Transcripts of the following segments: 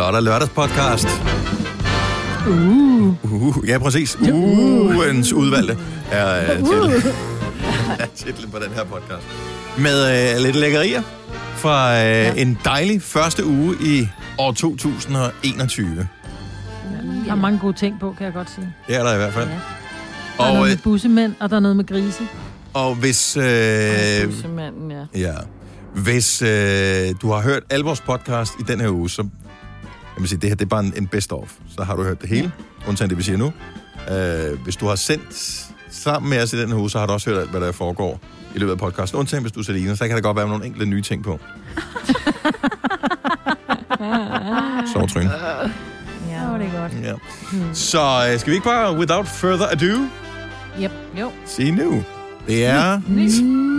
Så er der lørdagspodcast. Uh. uh ja, præcis. Ugens udvalgte er uh, titlen. er titlen på den her podcast. Med uh, lidt lækkerier fra uh, ja. en dejlig første uge i år 2021. Der er mange gode ting på, kan jeg godt sige. Det er der i hvert fald. Ja. Der er Og, noget øh, med bussemænd, og der er noget med grise. og hvis... Øh, Bussemanden, ja. Ja. Hvis øh, du har hørt alle vores podcast i den her uge, så jeg vil sige, det her det er bare en, en best-of. Så har du hørt det hele, undtagen det, vi siger nu. Øh, hvis du har sendt sammen med os i den her uge, så har du også hørt alt, hvad der foregår i løbet af podcasten. Undtagen hvis du er Selina, så kan der godt være nogle enkelte nye ting på. Så Tryn. Ja, det er godt. Ja. Så øh, skal vi ikke bare, without further ado, Yep. Jo. sige nu? Det er...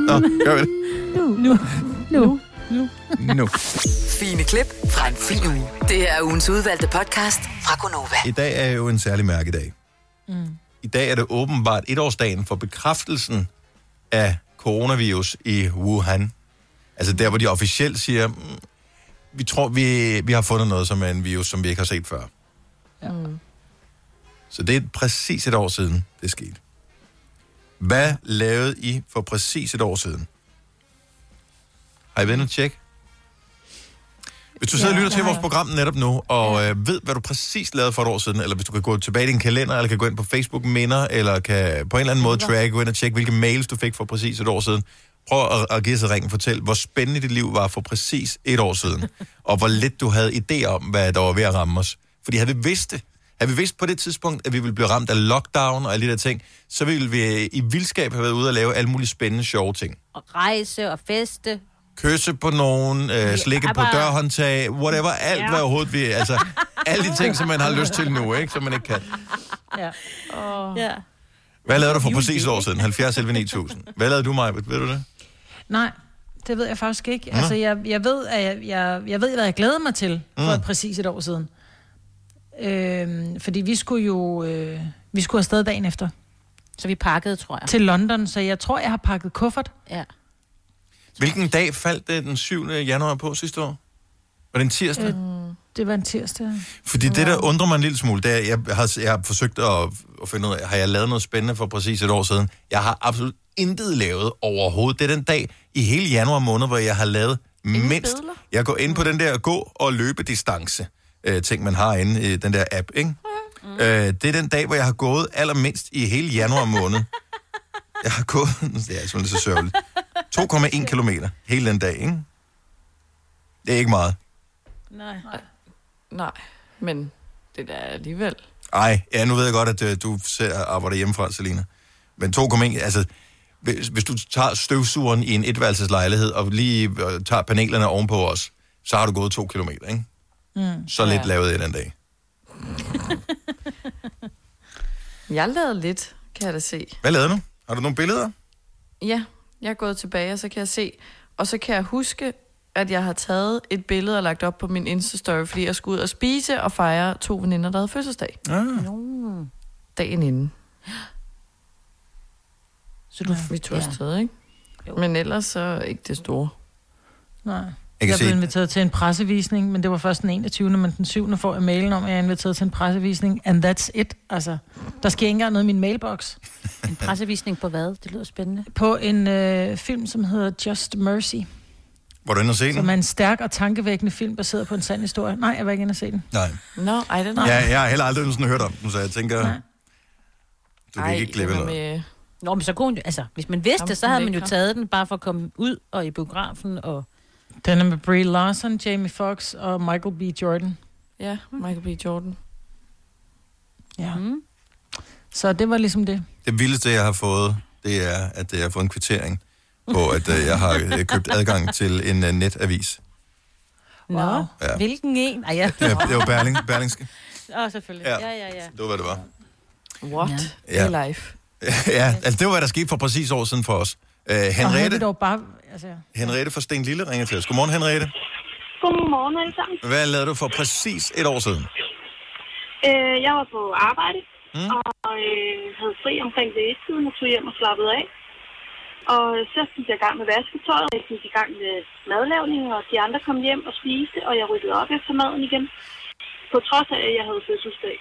Nå, gør vi det. Nu. Nu. Nu. Nu. Fine klip fra en fin uge. Det her er ugens udvalgte podcast fra Gonova. I dag er jo en særlig mærkedag. Mm. I dag er det åbenbart etårsdagen for bekræftelsen af coronavirus i Wuhan. Altså der, hvor de officielt siger, mm, vi tror, vi, vi har fundet noget, som er en virus, som vi ikke har set før. Ja. Så det er præcis et år siden, det skete. Hvad lavede I for præcis et år siden? Har I været inde og tjekke? Hvis du sidder og Ja, lytter det til vores program netop nu, og øh, ved, hvad du præcis lavede for et år siden, eller hvis du kan gå tilbage i din kalender, eller kan gå ind på Facebook Minder, eller kan på en eller anden måde track, gå ind og tjekke, hvilke mails du fik for præcis et år siden. Prøv at, at give sig ringen og fortæl, hvor spændende dit liv var for præcis et år siden, og hvor lidt du havde idé om, hvad der var ved at ramme os. Fordi havde vi vidst det, havde vi vidst på det tidspunkt, at vi ville blive ramt af lockdown og alle de der ting, så ville vi i vildskab have været ude og lave alle mulige spændende, sjove ting. Og rejse og feste. Kysse på nogen, øh, slikke på bare- dørhåndtag, whatever, alt ja. hvad overhovedet vi, altså, alle de ting, som man har lyst til nu, ikke, som man ikke kan. Ja. Ja. Hvad lavede du for præcis et år siden? 70 11 9000. Hvad lavede du, Maja? Ved du det? Nej, det ved jeg faktisk ikke. Altså, jeg, jeg ved, at jeg, jeg, jeg ved, hvad jeg glæder mig til for mm. præcis et år siden. Øhm, fordi vi skulle jo øh, vi skulle afsted dagen efter Så vi pakkede, tror jeg. til London, så jeg tror, jeg har pakket kuffert. Ja. Hvilken dag faldt det den 7. januar på sidste år? Var det en tirsdag? Øh. Det var en tirsdag. Fordi det, der undrer mig en lille smule, det er, jeg har, jeg har forsøgt at, at finde ud af, har jeg lavet noget spændende for præcis et år siden? Jeg har absolut intet lavet overhovedet. Det er den dag i hele januar måned, hvor jeg har lavet mindst. billeder? Jeg går ind på den der gå- og løbedistance øh, ting, man har inde i den der app, ikke? Mm. Øh, det er den dag, hvor jeg har gået allermindst i hele januar måned. Jeg har gået, det er simpelthen så sørgeligt, 2,1 kilometer hele den dag, ikke? Det er ikke meget. Nej. Nej, men det der er alligevel... Ej, ja, nu ved jeg godt, at øh, du ser arbejder hjemmefra, Selina. Men 2,1, altså, hvis, hvis du tager støvsugeren i en etværelseslejlighed, og lige øh, tager panelerne ovenpå os, så har du gået to kilometer, ikke? Mm, så lidt ja. lavede jeg den dag. Jeg lavede lidt, kan jeg da se. Hvad lavede du? Har du nogle billeder? Ja, jeg er gået tilbage, og så kan jeg se... Og så kan jeg huske, at jeg har taget et billede og lagt op på min Insta-story, fordi jeg skulle ud og spise og fejre to veninder, der havde fødselsdag. Ah, Dagen inden. Så du... Vi tog Ja. afsted, ikke? Jo. Men ellers så ikke det store. Nej. Jeg Jeg, blev se, inviteret til en pressevisning, men det var først den 21. Men den 7. får jeg mailen om, at jeg er inviteret til en pressevisning. And that's it. Altså, der sker ikke engang noget i min mailbox. En pressevisning på hvad? Det lyder spændende. På en øh, film, som hedder Just Mercy. var du inde og se Som den? er en stærk og tankevækkende film, baseret på en sand historie. Nej, jeg var ikke inde og se den. Nej. Nå, ej, den Ja, jeg har heller aldrig sådan hørt om den, så jeg tænker, Nej. du kan ikke glemme noget. med... Nå, men så kunne altså, hvis man vidste Ham det, så havde man jo taget den bare for at komme ud og i biografen og... Den er med Brie Larson, Jamie Foxx og Michael B. Jordan. Ja, Michael B. Jordan. Ja. Mm. Så det var ligesom det. Det vildeste, jeg har fået, det er, at jeg har fået en kvittering på, at øh, jeg har øh, købt adgang til en uh, netavis. Nå, Wow. Ja. hvilken en? Ej, ja. Det var, det var Berling, Berlingske. Åh, oh, selvfølgelig. Ja. Ja, ja, ja. Det var, hvad det var. What? Ja. Life. ja, altså det var, hvad der skete for præcis år siden for os. Uh, Og havde Henriette, vi dog bare... Altså, Henriette fra Sten Lille ringer til os. Godmorgen, Henriette. Godmorgen alle sammen. Hvad lavede du for præcis et år siden? Øh, jeg var på arbejde Mm. og øh, havde fri omkring lægetiden og tog hjem og slappede af. Og så gik jeg i gang med vasketøjet, og jeg gik i gang med madlavning, og de andre kom hjem og spiste, og jeg ryddede op efter maden igen. på trods af, at jeg havde fødselsdag.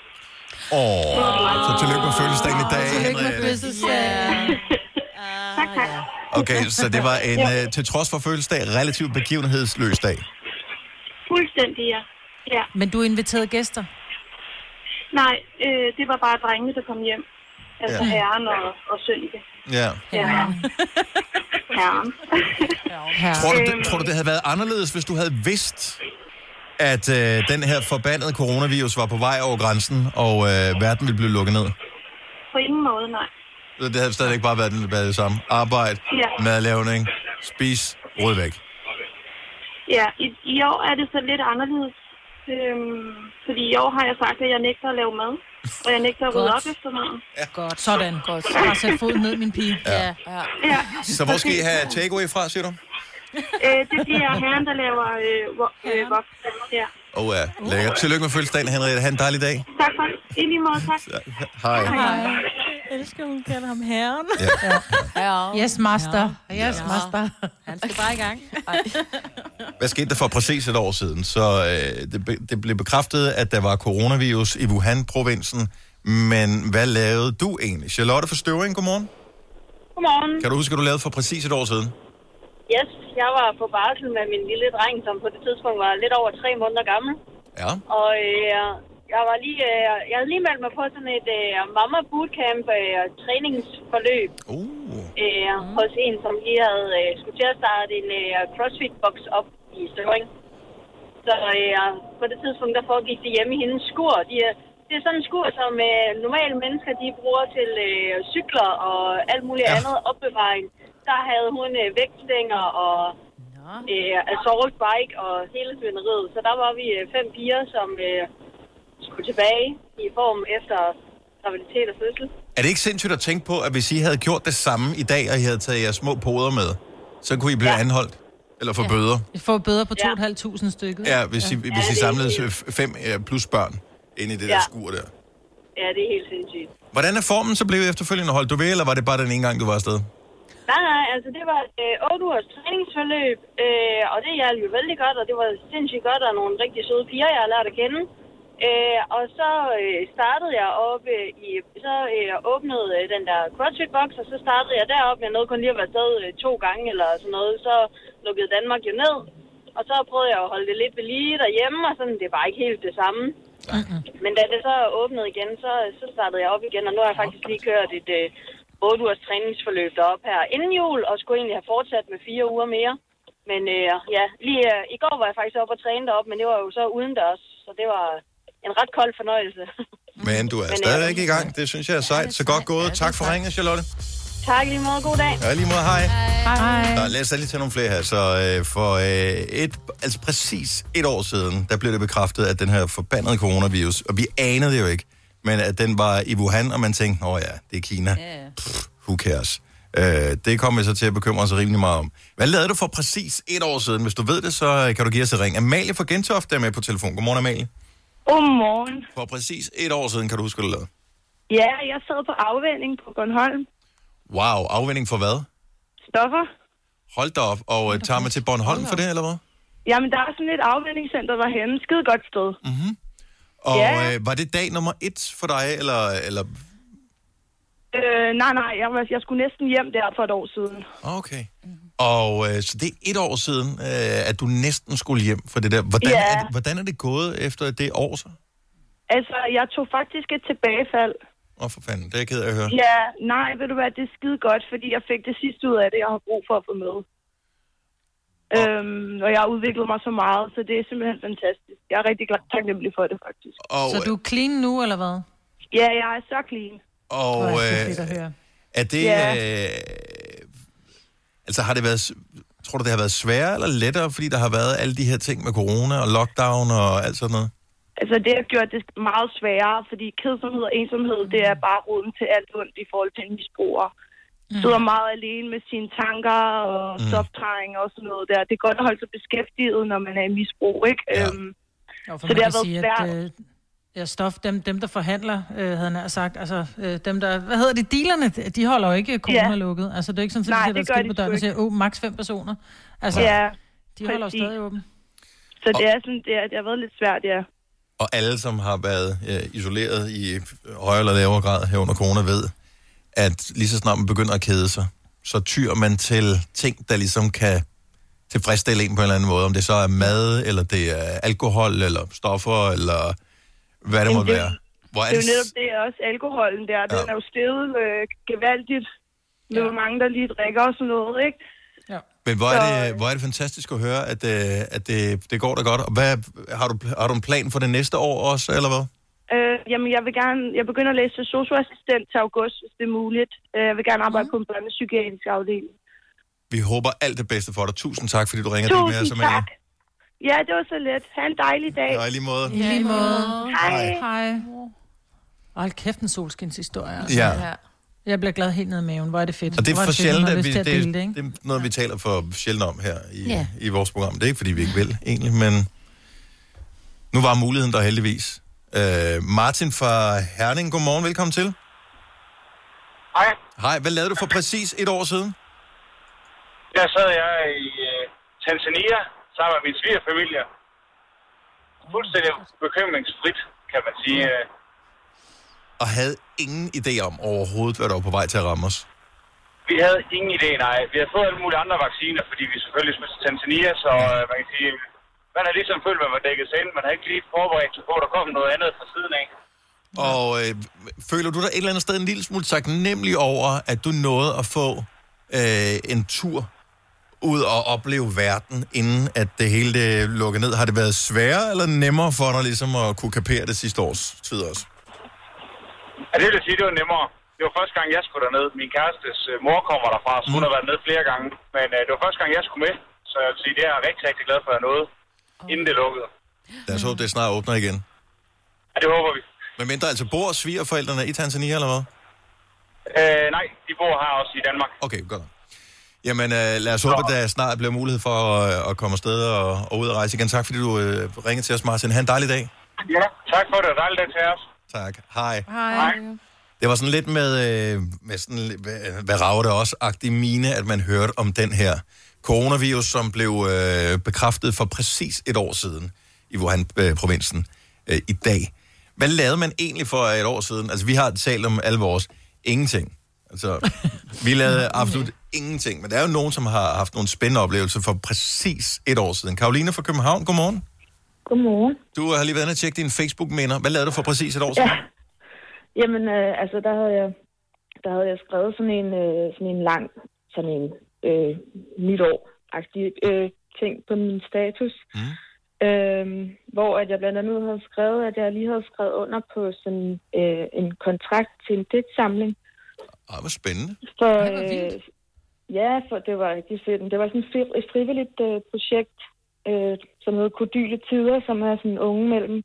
Åh, så tillykke med fødselsdagen i dag, Tillykke med Henriette. fødselsdag. Tak, tak. Okay, så det var en, øh, til trods for fødselsdag, relativt begivenhedsløs dag. Fuldstændig, ja. Ja, Men du inviterede gæster. nej, øh, det var bare drengene, der kom hjem. Altså Ja. ja. herren og, og Sønneke. Ja. Ja. herren. Her. Tror du, det, tror du, det havde været anderledes, hvis du havde vidst, at øh, den her forbandede coronavirus var på vej over grænsen, og øh, verden ville blive lukket ned? På ingen måde, nej. Det havde stadigvæk bare været, været det samme. Arbejde, Ja. madlavning, spis, rød væk. Ja, i, i år er det så lidt anderledes. Øhm, fordi i år har jeg sagt, at jeg nægter at lave mad. Og jeg nægter at rydde op efter maden. Godt. Sådan. Godt. Jeg har sat foden ned, min pige. Ja. Ja. Ja, Så hvor skal I have takeaway fra, siger du? øh, det bliver herren, der laver øh, vo- øh, voks. Ja. Åh oh, ja, lækkert. Tillykke med fødselsdagen, Henriette. Ha' en dejlig dag. Tak for I lige måde, tak. Hej. Jeg elsker, hun kalder ham herren. Ja. Yes, master. Yes, master. Han skal bare i gang. Hvad skete der for præcis et år siden? Så øh, det, be- det blev bekræftet, at der var coronavirus i Wuhan-provinsen. Men hvad lavede du egentlig? Charlotte for Støvring, godmorgen. Godmorgen. Kan du huske, at du lavede for præcis et år siden? Yes, jeg var på barsel med min lille dreng, som på det tidspunkt var lidt over tre måneder gammel. Ja. Og øh, jeg var lige, øh, jeg havde lige meldt mig på sådan et øh, mamma bootcamp øh, træningsforløb Uh. øh, hos en, som lige havde øh, skulle til at starte en øh, crossfit-box op i Støvring. Så øh, på det tidspunkt, der foregik det hjemme i hendes skur. De, er- det er sådan en skur, som øh, normale mennesker de bruger til øh, cykler og alt muligt ja. andet opbevaring. Der havde hun øh, vægtstænger og øh, assault bike og hele svineriet. Så der var vi øh, fem piger, som øh, skulle tilbage i form efter graviditet og fødsel. Er det ikke sindssygt at tænke på, at hvis I havde gjort det samme i dag, og I havde taget jeres små poder med, så kunne I blive ja. anholdt? Eller få ja. bøder? Får bøder på Ja. 2.500 stykket. Ja, hvis I, hvis I samlede fem plus børn ind i det der Ja. skur der. Ja, det er helt sindssygt. Hvordan er formen så blevet efterfølgende? Holdt du ved, eller var det bare den ene gang, du var afsted? Nej, nej, altså det var et øh, 8 ugers træningsforløb, øh, og det hjalp jo vældig godt, og det var sindssygt godt, og nogle rigtig søde piger, jeg har lært at kende. Øh, og så øh, startede jeg op øh, i, så øh, åbnede øh, den der CrossFit box, og så startede jeg derop. Jeg nåede kun lige at være afsted øh, to gange eller sådan noget. Så lukkede Danmark jo ned, og så prøvede jeg at holde det lidt ved lige derhjemme, og sådan, det var ikke helt det samme. Men da det så åbnede igen, så, så startede jeg op igen, og nu har jeg faktisk lige kørt et øh, 8 ugers træningsforløb derop her inden jul, og skulle egentlig have fortsat med fire uger mere. Men øh, ja, lige øh, i går var jeg faktisk oppe og træne derop, men det var jo så udendørs, så det var en ret kold fornøjelse. Men du er Men, øh, stadigvæk i gang. Det synes jeg er sejt. Så godt gået. Tak for ringen, Charlotte. tak lige måde, god dag. Ja, lige måde, hej. Hej. Nå, lad os da lige tage nogle flere her. Så øh, for øh, et, altså præcis et år siden, der blev det bekræftet, at den her forbandede coronavirus, og vi anede det jo ikke, men at den var i Wuhan, og man tænkte, åh ja, det er Kina. Ja. Pff, who cares? Øh, det kommer vi så til at bekymre os rimelig meget om. Hvad lavede du for præcis et år siden? Hvis du ved det, så kan du give os et ring. Amalie fra Gentofte er med på telefon. Godmorgen, Amalie. Godmorgen. For præcis et år siden, kan du huske, hvad du lavede? Ja, jeg sad på afvænding på Bornholm. Wow, afvinding for hvad? Stoffer. Hold da op, og øh, tager man til Bornholm for det, eller hvad? Jamen, der er sådan et afvendingscenter derhenne. Skide godt sted. Og Ja. øh, var det dag nummer et for dig, eller, eller Øh, nej, nej, jeg, var, jeg skulle næsten hjem der for et år siden. Okay. Og øh, så det er et år siden, øh, at du næsten skulle hjem for det der. Hvordan, Ja. er, hvordan er det gået efter det år så? Altså, jeg tog faktisk et tilbagefald. Åh, oh, for fanden, det er jeg ked af at høre. Ja, nej, ved du hvad, det er skide godt, fordi jeg fik det sidste ud af det, jeg har brug for at få med. Øhm, og jeg har udviklet mig så meget, så det er simpelthen fantastisk. Jeg er rigtig glad taknemmelig for det, faktisk. Og, Så du er clean nu, eller hvad? Ja, jeg er så clean. og er det øh, er det... Ja. Øh, altså har det været... Tror du, det har været sværere eller lettere, fordi der har været alle de her ting med corona og lockdown og alt sådan noget? Altså, det har gjort det meget sværere, fordi kedsomhed og ensomhed, det er bare roden til alt ondt i forhold til en misbruger. Mm. Sidder meget alene med sine tanker og mm. stoftegning og sådan noget der. Det er godt at holde sig beskæftiget, når man er i misbrug, ikke? Ja. Øhm, Jo, for Så det har kan været sige, svært. at, øh, ja, stof, dem, dem der forhandler, øh, havde han sagt, altså øh, dem der, hvad hedder de, dealerne, de holder jo ikke corona lukket. Altså det er ikke sådan, at Nej, de sætter det skilt på døren og siger, åh, maks fem personer. Altså, ja, de holder jo præcis. stadig åben. så det er sådan, det, er, det har været lidt svært, ja. Og alle, som har været øh, isoleret i højere eller lavere grad her under corona, ved, at lige så snart man begynder at kede sig, så tyr man til ting, der ligesom kan tilfredsstille en på en eller anden måde. Om det så er mad, eller det er alkohol, eller stoffer, eller hvad det måtte det- være. Hvor Det er jo netop det, også alkoholen der. Den Ja. er jo steget øh, gevaldigt. Det er mange, der lige drikker og sådan noget, ikke? Men hvor er, Så- det, hvor er det fantastisk at høre, at, øh, at det, det går da godt. Og hvad, har, du, har du en plan for det næste år også, eller hvad? Øh, jamen, jeg vil gerne... Jeg begynder at læse socioassistent til august, hvis det er muligt. Øh, Jeg vil gerne arbejde på en børnepsykiatrisk afdeling. Vi håber alt det bedste for dig. Tusind tak, fordi du ringer til med os. Tusind tak. Ja, det var så let. Ha' en dejlig dag. Ja, i lige måde. I lige måde. Hej. Hej. Hold kæft, en solskinshistorie. Altså. Ja. Ja. Jeg bliver glad helt ned i maven. Hvor er det fedt. Og det er for sjældent, at vi, det, det, ikke? det er noget, vi taler for sjældent om her i, Ja. i vores program. Det er ikke, fordi vi ikke vil, egentlig, men nu var muligheden der heldigvis. Øh, Martin fra Herning, godmorgen, velkommen til. Hej. Hej, hvad lavede du for præcis et år siden? Der sad jeg i uh, Tanzania sammen med min svigerfamilie. Fuldstændig bekymringsfrit, kan man sige. Øh, Og havde ingen idé om overhovedet, hvad der var på vej til at ramme os. Vi havde ingen idé, nej. Vi havde fået alle mulige andre vacciner, fordi vi selvfølgelig skulle til Tanzania, så uh, man kan sige, man har ligesom følt, at man var dækket sig ind. Man har ikke lige forberedt sig på, at der kom noget andet fra siden af. Og øh, føler du dig et eller andet sted en lille smule taknemmelig over, at du nåede at få øh, en tur ud og opleve verden, inden at det hele det lukkede ned? Har det været sværere eller nemmere for dig ligesom at kunne kapere det sidste års tid også? Ja, det vil sige, det var nemmere. Det var første gang, jeg skulle derned. Min kærestes øh, mor kommer derfra, så hun har været ned flere gange. Men øh, det var første gang, jeg skulle med. Så jeg vil sige, det er jeg rigtig, rigtig glad for, at jeg nåede, inden det lukkede. Lad os håbe, det snart åbner igen. Ja, det håber vi. Men mindre altså bor svigerforældrene i Tanzania, eller hvad? Øh, nej, de bor her også i Danmark. Okay, godt. Jamen, øh, lad os håbe, at der snart bliver mulighed for at, at komme afsted og, og ud og rejse igen. Tak, fordi du øh, ringede til os, Martin. Ha' en dejlig dag. Ja, tak for det, og dejligt dag til os. Tak. Hej. Hej. Det var sådan lidt med, øh, med sådan, lidt- hvad, hvad rager det også, agtig mine, at man hørte om den her coronavirus, som blev øh, bekræftet for præcis et år siden i Wuhan-provinsen øh, i dag. Hvad lavede man egentlig for et år siden? Altså, vi har talt om alle vores ingenting. Altså, vi lavede absolut ingenting. Men der er jo nogen, som har haft nogle spændende oplevelser for præcis et år siden. Karoline fra København, godmorgen. Godmorgen. Du har lige været inde og tjekke dine Facebook-minder. Hvad lavede du for præcis et år siden? Ja. Jamen, øh, altså, der havde jeg, der havde jeg skrevet sådan en, øh, sådan en lang, sådan en øh, nytår-agtig øh, ting på min status. Mm. Øh, hvor at jeg blandt andet havde skrevet, at jeg lige havde skrevet under på sådan øh, en kontrakt til en digtsamling. Ej, hvor spændende. For, vildt. øh, ja, for det var rigtig fedt. Det var sådan et fri- et frivilligt øh, projekt, øh, som hedder Kodyle Tider, som er sådan unge mellem,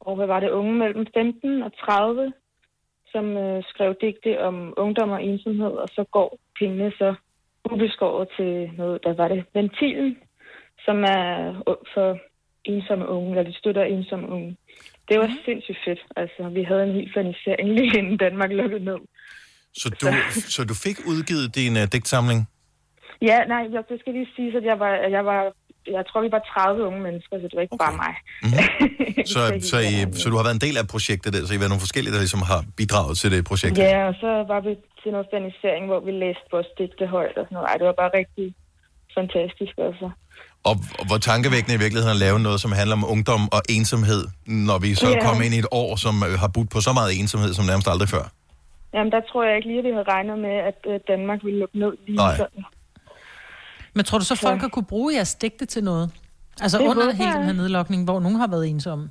og hvad var det, unge mellem 15 og 30, som øh, skrev digte om ungdom og ensomhed, og så går pengene så ubeskåret til noget, der var det Ventilen, som er for ensomme unge, eller de støtter ensomme unge. Det var sindssygt fedt. Altså, vi havde en helt fanisering lige inden Danmark lukkede ned. Så du, så du fik udgivet din uh, digtsamling? Ja, nej, jeg, det skal lige sige, at jeg var, jeg var, jeg tror, vi var 30 unge mennesker, så det var ikke okay. bare mig. Mm-hmm. Så, så, I, så du har været en del af projektet der, så I har været nogle forskellige, der ligesom har bidraget til det projekt? Ja, og så var vi til noget fanisering, hvor vi læste vores digte højt og sådan noget. Ej, det var bare rigtig fantastisk, altså. Og, hvor tankevækkende i virkeligheden at lave noget, som handler om ungdom og ensomhed, når vi så Ja. kommer ind i et år, som øh, har budt på så meget ensomhed, som nærmest aldrig før. Jamen, der tror jeg ikke lige, at vi havde regnet med, at øh, Danmark ville lukke ned lige Nej. sådan. Men tror du så, folk har kunne bruge jeres digte til noget? Altså Det under hele jeg. den her nedlukning, hvor nogen har været ensomme?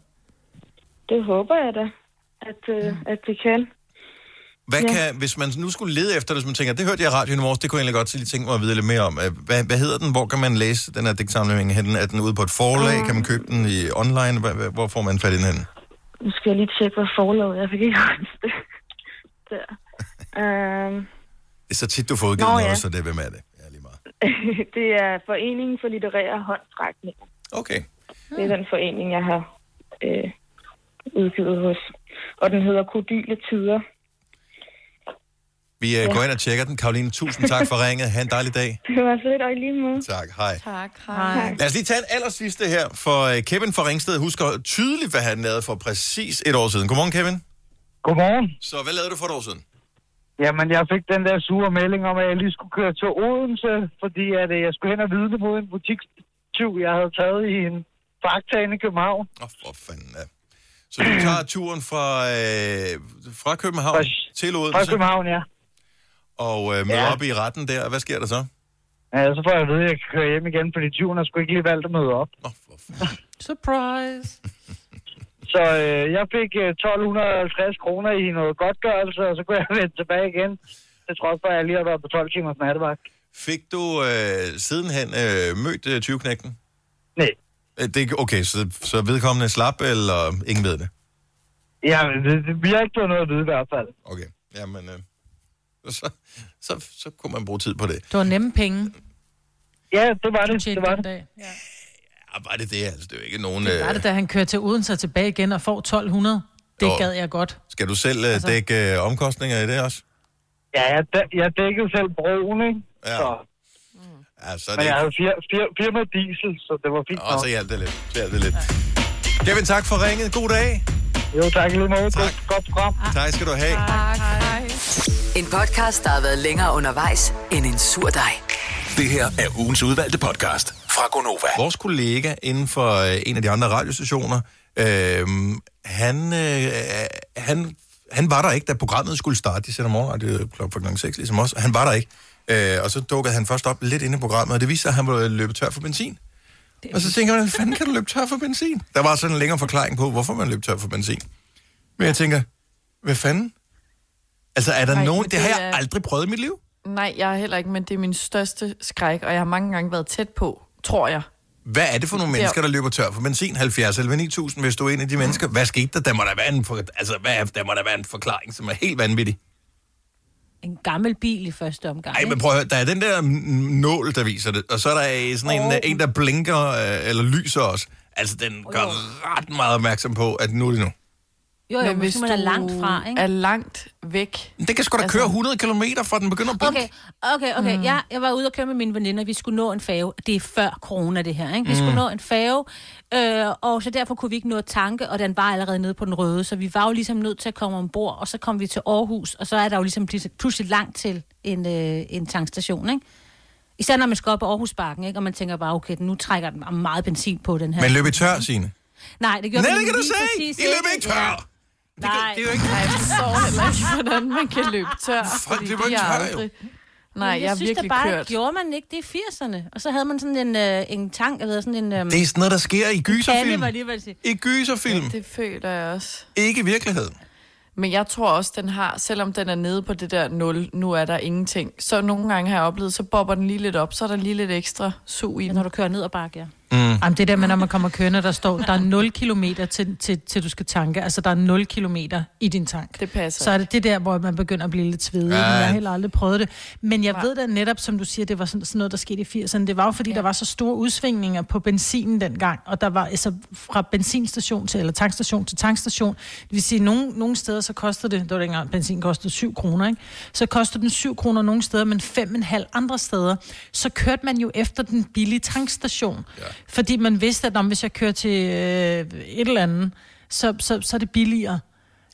Det håber jeg da, at, øh, at det kan. Hvad Ja. kan, hvis man nu skulle lede efter det, hvis man tænker, det hørte jeg i radioen i morges, det kunne jeg egentlig godt lige tænke mig at vide lidt mere om. Øh, Hvad, hvad hedder den? Hvor kan man læse den her digtsamling henne? Er den ude på et forlag? Kan man købe den i online? Hvad- hvor får man fat i den henne? Nu skal jeg lige tjekke, hvad forlaget Jeg fik ikke huske det. Der. Øhm, Det er så tit, du får udgivet Nå, noget, ja. så det er hvem er det? Ja, det er Foreningen for Litterære Håndstrækninger. Okay. Det er den forening, jeg har øh, udgivet hos. Og den hedder Kodyle Tider. Vi øh, går ind og tjekker den. Karoline, tusind tak for ringet. Ha' en dejlig dag. Det var fedt, og i lige måde. Tak, hej. Tak, hej. Lad os lige tage en allersidste her, for øh, Kevin fra Ringsted husker tydeligt, hvad han lavede for præcis et år siden. Godmorgen, Kevin. Godmorgen. Så hvad lavede du for et år siden? Jamen, jeg fik den der sure melding om, at jeg lige skulle køre til Odense, fordi at, øh, jeg skulle hen og vidne mod en butikstyv, jeg havde taget i en fakta inde i København. Åh, oh, for fanden ja. Så du tager turen fra, øh, fra København Fra- til Fra Odense København, ja. og øh, møder Ja. op i retten der. Hvad sker der så? ja. Så får jeg at vide, at jeg kan køre hjem igen, fordi tyven har sgu ikke lige valgt at møde op. Åh, for fanden. Surprise. Så øh, jeg fik øh, 1250 kroner i noget godtgørelse, og så kunne jeg vende tilbage igen. Det trods for, at jeg lige har været på 12 timers nattevagt. Fik du øh, sidenhen øh, mødt øh, 20-knægten? Nej. Øh, Det, er- okay, så, så vedkommende slap, eller ingen ved det? Ja, det, det, vi har ikke fået noget at vide i hvert fald. Okay, jamen, øh, så, så, så kunne man bruge tid på det. Det var nemme penge. Ja, det var det. Det var den det. dag. Ja. Ja, var det det? Altså, det er jo ikke nogen... Det var Øh, det, da han kører til Odense og tilbage igen og får 1200. Det Jo. gad jeg godt. skal du selv øh, Altså- dække øh, omkostninger i det også? Ja, jeg, dæ- jeg dækkede selv broen, ikke? Ja. Så, Ja, så er men det jeg havde fir, fir, firma diesel, så det var fint Og nok. så hjalp det lidt. Så hjalp det lidt. Kevin, tak for ringet. God dag. Jo, tak lige måde. Tak. Godt, godt program. Tak skal du have. Tak, hej. En podcast, der har været længere undervejs end en sur dej. Det her er ugens udvalgte podcast fra Gonova. Vores kollega inden for øh, en af de andre radiostationer, øh, han, øh, han, han var der ikke, da programmet skulle starte. De sender morgenradio klokken 6, ligesom os. Han var der ikke. Øh, og så dukkede han først op lidt inde i programmet, og det viste sig, at han var løbet tør for benzin. Og så tænker man, hvordan fanden kan du løbe tør for benzin? Der var sådan en længere forklaring på, hvorfor man løb tør for benzin. Men jeg tænker, hvad fanden? Altså, er der Nej, nogen... men Det har det jeg er- aldrig prøvet i mit liv. Nej, jeg har heller ikke, men det er min største skræk, og jeg har mange gange været tæt på, tror jeg. Hvad er det for nogle er- mennesker, der løber tør for benzin? 70 eller 9000, hvis du er en af de mennesker. Hvad skete der? Der må der være en, for, altså, hvad, er- der må der være en forklaring, som er helt vanvittig. En gammel bil i første omgang. Ej, men prøv at høre, der er den der nål, der viser det, og så er der øh, sådan en, Åh. en, der blinker øh, eller lyser også. Altså, den gør ret meget opmærksom på, at nu er det nu. Jo, jo, hvis man er langt fra, ikke? er langt væk. Det kan sgu da Altså- køre 100 km fra den begynder at blinke. Okay, okay, okay. Mm. Jeg, jeg var ude og køre med mine veninder. Vi skulle nå en færge. Det er før corona, det her. Ikke? Vi mm. skulle nå en færge, øh, og så derfor kunne vi ikke nå at tanke, og den var allerede nede på den røde. Så vi var jo ligesom nødt til at komme ombord, og så kom vi til Aarhus, og så er der jo ligesom pludselig- langt til en, øh, en tankstation. Ikke? Især når man skal op på Aarhusbakken, ikke? og man tænker bare, okay, nu trækker den meget benzin på den her. Men løb i tør, Signe. Nej, det gjorde Nej, vi det kan du se! I løb ikke Ja. Det, Nej. kan, det er jo ikke... Nej, jeg forstår heller ikke, hvordan man kan løbe tør. Folk fordi løber de ikke tør, jo. aldrig- Nej, jeg, jeg synes virkelig da bare, kørt. gjorde man ikke det i 80'erne. Og så havde man sådan en, øh, en tank, eller sådan en... Øh, Det er sådan noget, der sker i gyserfilm. var sige. I gyserfilm. Det føler jeg også. Ikke i virkeligheden. Men jeg tror også, den har, selvom den er nede på det der 0, nu er der ingenting, så nogle gange har jeg oplevet, så bobber den lige lidt op, så er der lige lidt ekstra sug i Ja, den. når du kører ned ad bakke, ja. Mm. Jamen, det der med, når man kommer kørende, der står, der er 0 kilometer til, til, til du skal tanke. Altså, der er 0 kilometer i din tank. Det passer. Så er det det der, hvor man begynder at blive lidt svedig. Ja. Jeg har heller aldrig prøvet det. Men jeg Nej. ved da netop, som du siger, det var sådan, sådan noget, der skete i 80'erne. Det var jo, fordi ja. der var så store udsvingninger på benzinen dengang. Og der var altså fra benzinstation til, eller tankstation til tankstation. Det vil sige, nogle, nogle steder så kostede det, det var dengang benzin kostede 7 kroner, ikke? Så kostede den 7 kroner nogle steder, men 5,5 andre steder. Så kørte man jo efter den billige tankstation. Ja. Fordi man vidste, at om hvis jeg kører til øh, et eller andet, så, så, så er det billigere.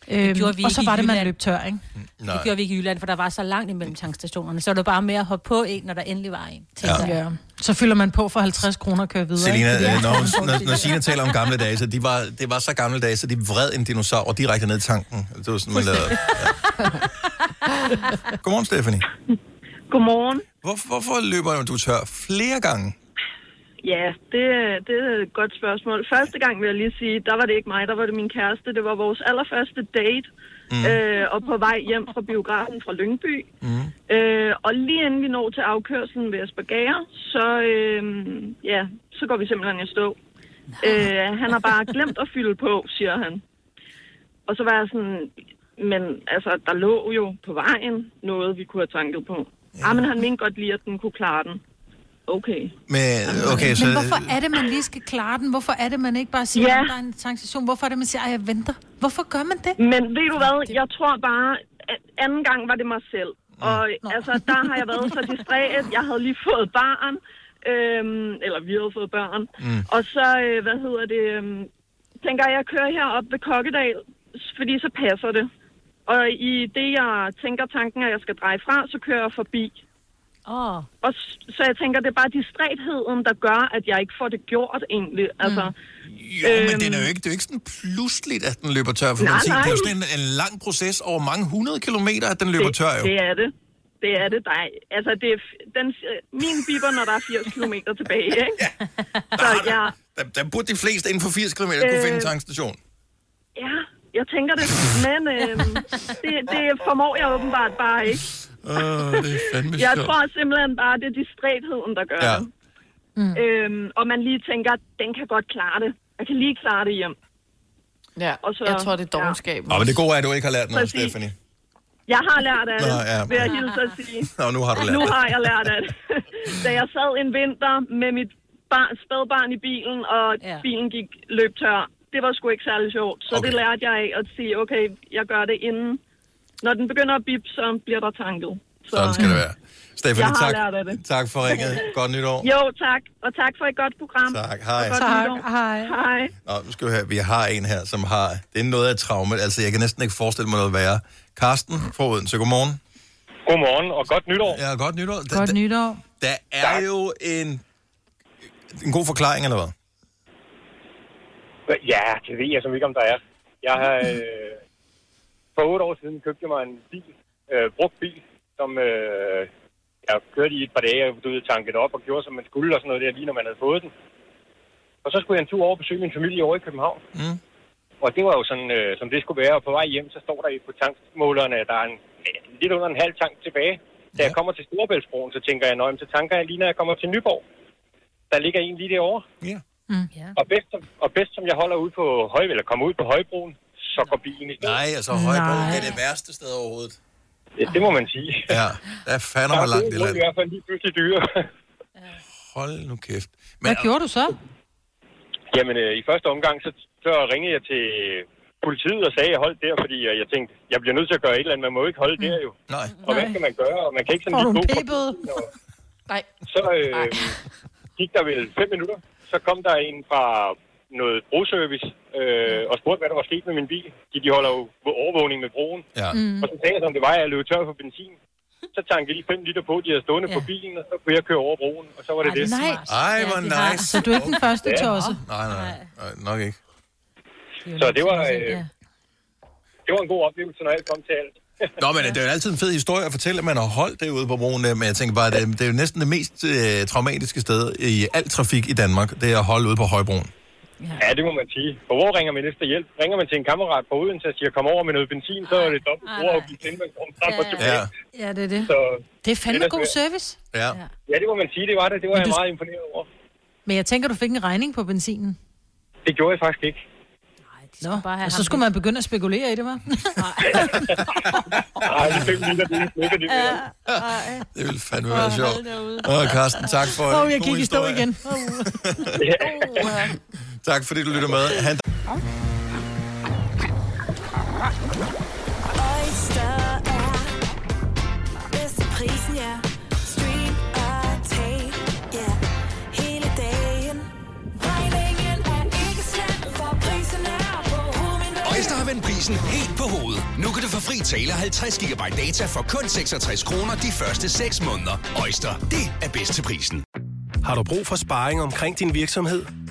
Øhm, gjorde vi og så var det, man løb tør, ikke? Nej. Det gjorde vi ikke i Jylland, for der var så langt imellem tankstationerne. Så var det bare med at hoppe på en, når der endelig var en. Ja. Ja. Så fylder man på for 50 kroner og kører videre. Selina, ikke? øh, når, hun- når, når Signe taler om gamle dage, så de var, det var så gamle dage, så de vred en dinosaur direkte ned i tanken. Det var sådan, man lavede. Ja. Godmorgen, Stephanie. Godmorgen. Hvor, hvorfor løber du tør flere gange? Ja, det, det er et godt spørgsmål. Første gang vil jeg lige sige, der var det ikke mig, der var det min kæreste. Det var vores allerførste date. Mm. Øh, og på vej hjem fra biografen fra Lyngby. Mm. Øh, og lige inden vi når til afkørselen ved Aspergere, så, øh, ja, så går vi simpelthen i stå. Øh, han har bare glemt at fylde på, siger han. Og så var jeg sådan, men altså, der lå jo på vejen noget, vi kunne have tanket på. Ja. Ah, men han mente godt lige, at den kunne klare den. Okay. Men, okay, så, Men hvorfor er det, man lige skal klare den? Hvorfor er det, man ikke bare siger, Ja. at der er en tankstation? Hvorfor er det, man siger, at jeg venter? Hvorfor gør man det? Men ved du hvad, jeg tror bare, at anden gang var det mig selv. Og altså, der har jeg været så distræt. Jeg havde lige fået barn, øhm, eller vi havde fået børn. Mm. Og så, øh, hvad hedder det, øhm, tænker jeg, jeg kører herop ved Kokkedal, fordi så passer det. Og i det, jeg tænker tanken, at jeg skal dreje fra, så kører jeg forbi. Oh. Og så jeg tænker, det er bare distrætheden, der gør, at jeg ikke får det gjort egentlig. Altså, Jo, øhm... men den er jo ikke, det er jo ikke sådan pludseligt, at den løber tør for Nej, benzin. Det er jo nej. sådan en, en lang proces over mange hundrede kilometer, at den løber det, tør jo. Det er det. Det er det. Der er, altså, det er, den, min biber, når der er 80 km tilbage, ikke? Så jeg, Der, der burde de fleste inden for 80 km kunne Øh, finde en tankstation. ja, jeg tænker det. Men øhm, det, det formår jeg åbenbart bare ikke. Åh, det er fandme Jeg sjovt. tror simpelthen bare, det er distrætheden, der gør Ja. det. Mm. Øhm, og man lige tænker, den kan godt klare det. Jeg kan lige klare det hjem. Ja, og så, jeg tror, det er dogenskab. Nå, men det gode er, at du ikke har lært noget, Præcis. Stephanie. Jeg har lært af det, Nå, ja. vil jeg hilse at sige. Nå, nu har du lært Nu det. har jeg lært af det. da jeg sad en vinter med mit barn, spædbarn i bilen, og ja. bilen gik løb tør, det var sgu ikke særlig sjovt. Så okay. det lærte jeg af at sige, okay, jeg gør det inden. Når den begynder at bip, så bliver der tanket. Så, Sådan skal det være. Jeg har tak, lært af det. tak for ringet. Godt nytår. Jo, tak. Og tak for et godt program. Tak. Hej. Og godt Tak. nytår. Hej. Hej. Nå, nu skal vi høre, vi har en her, som har... Det er noget af et traume. Altså, jeg kan næsten ikke forestille mig noget værre. Karsten fra Odense, godmorgen. Godmorgen, og godt nytår. Ja, godt nytår. Der, Godt nytår. der er jo en, en god forklaring, eller hvad? Ja, det ved jeg som ikke, om der er. Jeg har, øh, for otte år siden købte jeg mig en bil, øh, brugt bil, som øh, jeg kørte i et par dage, og du ved, tankede op og gjorde, som man skulle, og sådan noget der, lige når man havde fået den. Og så skulle jeg en tur over og besøge min familie over i København. Mm. Og det var jo sådan, øh, som det skulle være. Og på vej hjem, så står der på tankmålerne, at der er en, ja, lidt under en halv tank tilbage. Da jeg kommer til Storebæltsbroen, så tænker jeg, nøjem, så tanker jeg lige, når jeg kommer til Nyborg. Der ligger en lige derovre. Ja. Mm. ja. Og bedst, som, og bedst som jeg holder ud på høj, eller kommer ud på højbroen, så går bilen i. Nej, altså Højbro er det værste sted overhovedet. Ja, det må man sige. Ja, der er fandme Der er langt i gode grunde land. i hvert fald lige pludselig dyre. Hold nu kæft. Hvad gjorde du så? Jamen, øh, i første omgang, så, så ringede jeg til politiet og sagde, at jeg holdt der, fordi øh, jeg tænkte, jeg bliver nødt til at gøre et eller andet. Man må jo ikke holde der jo. Nej. Og hvad skal man gøre? Og man kan ikke sådan Får lige gå fra Nej. Så øh, gik der vel fem minutter. Så kom der en fra noget broservice øh, og spurgte, hvad der var sket med min bil. De, de holder jo overvågning med broen. Ja. Og så sagde jeg, som det var, at jeg løb tør for benzin. Så tankede jeg lige 5 liter på, de havde stående ja. på bilen, og så kunne jeg køre over broen, og så var det det. Nej. Ej, hvor nice. Så du er ikke den første Ja. tosse? Nej, nej, nej, nok ikke. Så det var, øh, det var en god oplevelse, når alt kom til alt. Nå, men det er jo altid en fed historie at fortælle, at man har holdt derude på broen. der, Men jeg tænker bare, det er, det er jo næsten det mest øh, traumatiske sted i al trafik i Danmark. Det er at holde ude på Højbroen. Ja, det må man sige. For hvor ringer man efter hjælp? Ringer man til en kammerat på Odense og siger, kom over med noget benzin, så er det dobbelt brugerafgift, inden man kommer frem og tilbage. Ja. Ja, det er det. Så, Det er fandme Det er god service. Ja. ja, det må man sige, det var det. Det var Men jeg du- meget imponeret over. Men jeg tænker, du fik en regning på benzinen. Det gjorde jeg faktisk ikke. Nå, og så skulle man begynde at spekulere i det, var? Nej, det fik lige, det er ikke det. Det ville fandme være sjovt. Åh, Carsten, tak for Åh, en jeg gik i stå igen. Tak fordi du lytter med. Han... Er er er. Øjster har vendt prisen helt på hovedet. Nu kan du få fri tale 50 GB data for kun 66 kroner de første 6 måneder. Øjster, det er bedst til prisen. Har du brug for sparring omkring din virksomhed?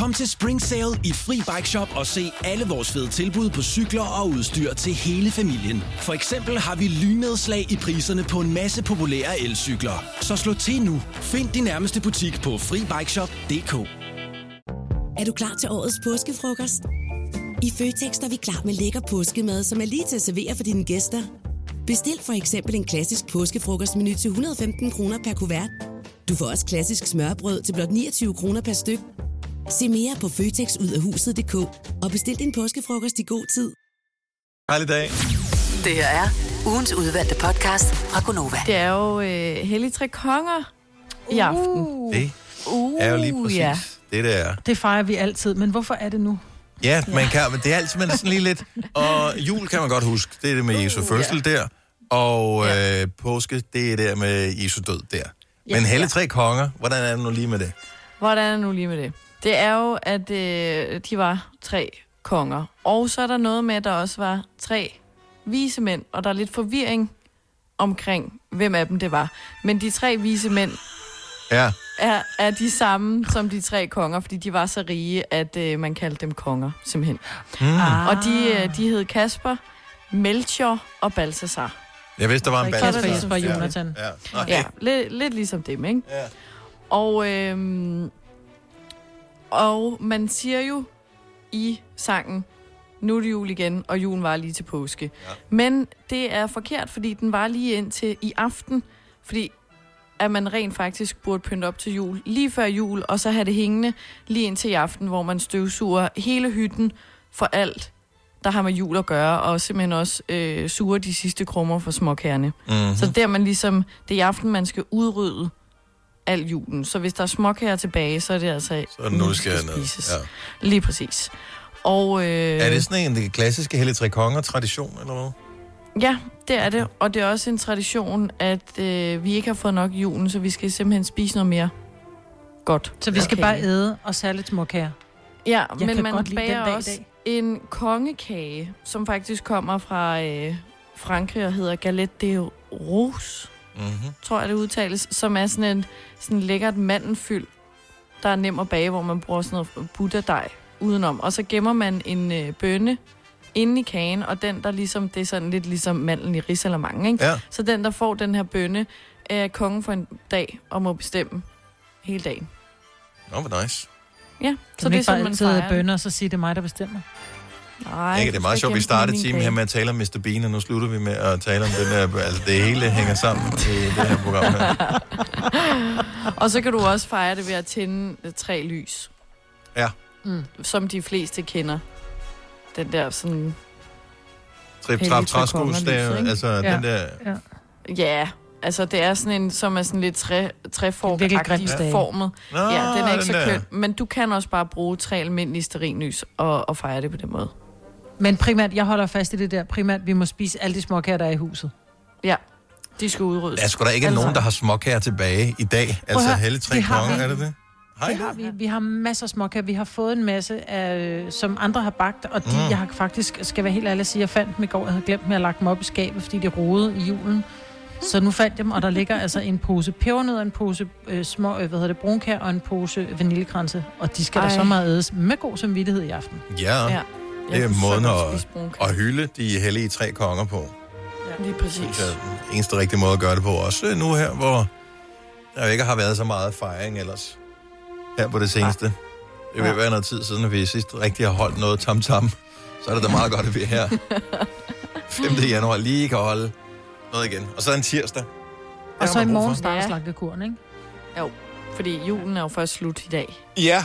Kom til Spring Sale i Fri Bike Shop og se alle vores fede tilbud på cykler og udstyr til hele familien. For eksempel har vi lynedslag i priserne på en masse populære elcykler. Så slå til nu. Find din nærmeste butik på FriBikeShop.dk Er du klar til årets påskefrokost? I Føtex er vi klar med lækker påskemad, som er lige til at servere for dine gæster. Bestil for eksempel en klassisk påskefrokostmenu til 115 kroner per kuvert. Du får også klassisk smørbrød til blot 29 kroner per styk. Se mere på føtexudafhuset.dk og bestil din påskefrokost i god tid. Hejlig dag. Det her er ugens udvalgte podcast fra Gonova. Det er jo øh, Hellig Tre Konger i aften. Det Uh, er jo lige præcis ja. det, der er. Det fejrer vi altid, men hvorfor er det nu? Ja, man kan, men det er altid man er sådan lige lidt... Og jul kan man godt huske, det er det med Jesu fødsel der. Og øh, påske, det er der med Jesu død der. Men Ja. Helle Tre Konger, hvordan er det nu lige med det? Hvordan er det nu lige med det? Det er jo, at øh, de var tre konger. Og så er der noget med, at der også var tre vise mænd, og der er lidt forvirring omkring, hvem af dem det var. Men de tre vise mænd Ja. er, er de samme som de tre konger, fordi de var så rige, at øh, man kaldte dem konger, simpelthen. Mm. Og de, øh, de hed Kasper, Melchior og Balthasar. Jeg vidste, der var en Kasper, balance. Jesper og Jonathan. Ja. ja. Ja, lidt, lidt ligesom dem, ikke? Ja. Og, øhm, og man siger jo i sangen, nu er det jul igen, og julen var lige til påske. Ja. Men det er forkert, fordi den var lige indtil i aften, fordi at man rent faktisk burde pynte op til jul lige før jul, og så have det hængende lige indtil i aften, hvor man støvsuger hele hytten for alt, der har med jul at gøre, og simpelthen også øh, suger de sidste krummer for småkærne. Mhm. Så der man ligesom, det er i aften, man skal udrydde al julen. Så hvis der er småkager tilbage, så er det altså Så nu, skal ned. spises. Ja. Lige præcis. Og, øh, Er det sådan en det klassiske Helle Tre Konger-tradition, eller hvad? Ja, det er det. Og det er også en tradition, at øh, vi ikke har fået nok julen, så vi skal simpelthen spise noget mere godt. Så vi skal Okay. bare æde og særligt småkager. Ja, Jeg men man bager dag også dag. en kongekage, som faktisk kommer fra øh, Frankrig og hedder Galette de Rose, Mm-hmm. tror jeg det udtales, som er sådan en sådan lækkert mandelfyld, der er nem at bage, hvor man bruger sådan noget butterdej udenom. Og så gemmer man en øh, bønne inde i kagen, og den, der ligesom, det er sådan lidt ligesom mandlen i risalamang, ikke? Ja. Så den, der får den her bønne, er kongen for en dag og må bestemme hele dagen. Nå, hvor nice. Ja, Kan så det er sådan, man altid fejrer bønner, og så sige, det er mig, der bestemmer? Nej, Ikke, det er meget sjovt, vi startede timen her med at tale om Mr. Bean, og nu slutter vi med at tale om den der... Altså, det hele hænger sammen i det her program her. Og så kan du også fejre det ved at tænde øh, tre lys, Ja. mm. som de fleste kender. Den der sådan... Trip, trap, træskus, det er altså Ja. den der... Ja. Ja, altså det er sådan en, som er sådan lidt træ, Grimsdage. formet. Nå, ja, den er ikke den så køn. Men du kan også bare bruge tre almindelige sterinlys og, og fejre det på den måde. Men primært, jeg holder fast i det der, primært, vi må spise alle de småkager, der er i huset. Ja, de skal udryddes. Der er sgu da ikke Alle nogen, der har småkager tilbage i dag. Prøv Altså, at høre, Helle Tre det Konger, vi. er det det? Det har vi. Vi har masser af småkager. Vi har fået en masse, af, som andre har bagt, og de, Mm. jeg har faktisk, skal være helt ærlig at sige, jeg fandt dem i går, jeg havde glemt dem, jeg havde lagt dem op i skabet, fordi de rodede i julen. Så nu fandt jeg dem, og der ligger altså en pose pebernødder, en pose øh, små, øh, hvad hedder det, brunkær og en pose vaniljekranse. Og de skal Ej. Der så meget ædes med god samvittighed i aften. Ja, Ja. Det er måden at, at hylde de hellige tre konger på. Lige præcis. Det er den eneste rigtige måde at gøre det på. Også nu her, hvor der ikke har været så meget fejring ellers. Her på det seneste. Det vil være noget tid siden, at vi sidst rigtig har holdt noget tam-tam. Så er det da meget godt, at vi er her 5. januar lige kan holde noget igen. Og så en tirsdag. Og så i morgen starter Ja. slagtekuren, ikke? Jo, fordi julen er jo først slut i dag. Ja.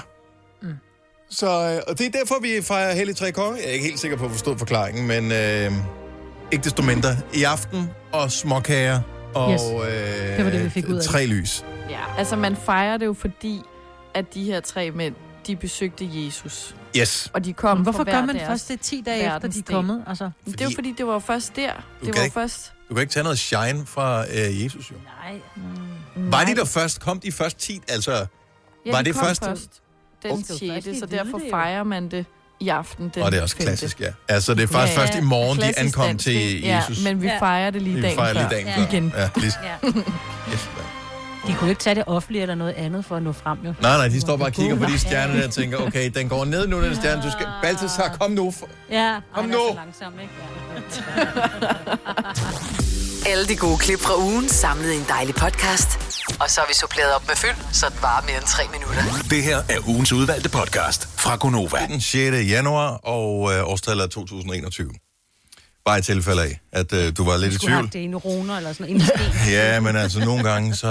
Så, øh, og det er derfor, vi fejrer Hellig Tre Konger. Jeg er ikke helt sikker på at forstå forklaringen, men øh, ikke desto mindre. I aften og småkager og Yes. øh, Det var det, vi fik ud af det. tre lys. Ja, altså man fejrer det jo fordi, at de her tre mænd, de besøgte Jesus. Yes. Og de kom Men hvorfor gør man deres først det 10 dage efter, de er kommet? Altså, Det er jo fordi, det var først der. Du Det kan var ikke- først... Du kan ikke tage noget shine fra øh, Jesus, jo. nej. Mm, Var de der først? Kom de først 10? Altså, Ja, var de det kom først? først den Okay. Først 6. i Så derfor det er jo. fejrer man det i aften. Den og det er også klassisk, ja. Altså, det er faktisk Ja, først i morgen, de klassisk ankom dansk, til? Jesus. Ja, men vi Ja. fejrer det lige Vi dagen fejrer lige dagen Ja. før. Igen. Ja, lige. Ja. Yes. De kunne ikke tage det offentlige eller noget andet for at nå frem, jo. nej, nej, de står bare og kigger på de stjerner der og tænker, okay, den går ned nu, den stjerne. Du skal... Balthasar, kom nu. For... Ja, Kom nu. er så langsom, ikke? Ja. Alle de gode klip fra ugen samlet i en dejlig podcast. Og så har vi suppleret op med fyld, så det varer mere end tre minutter. Det her er ugens udvalgte podcast fra Gonova. Den 6. januar, og øh, årstallet er 2021. Bare i tilfælde af, at øh, du var lidt i Skulle have tvivl. det i en runer eller sådan noget. Ja, men altså nogle gange, så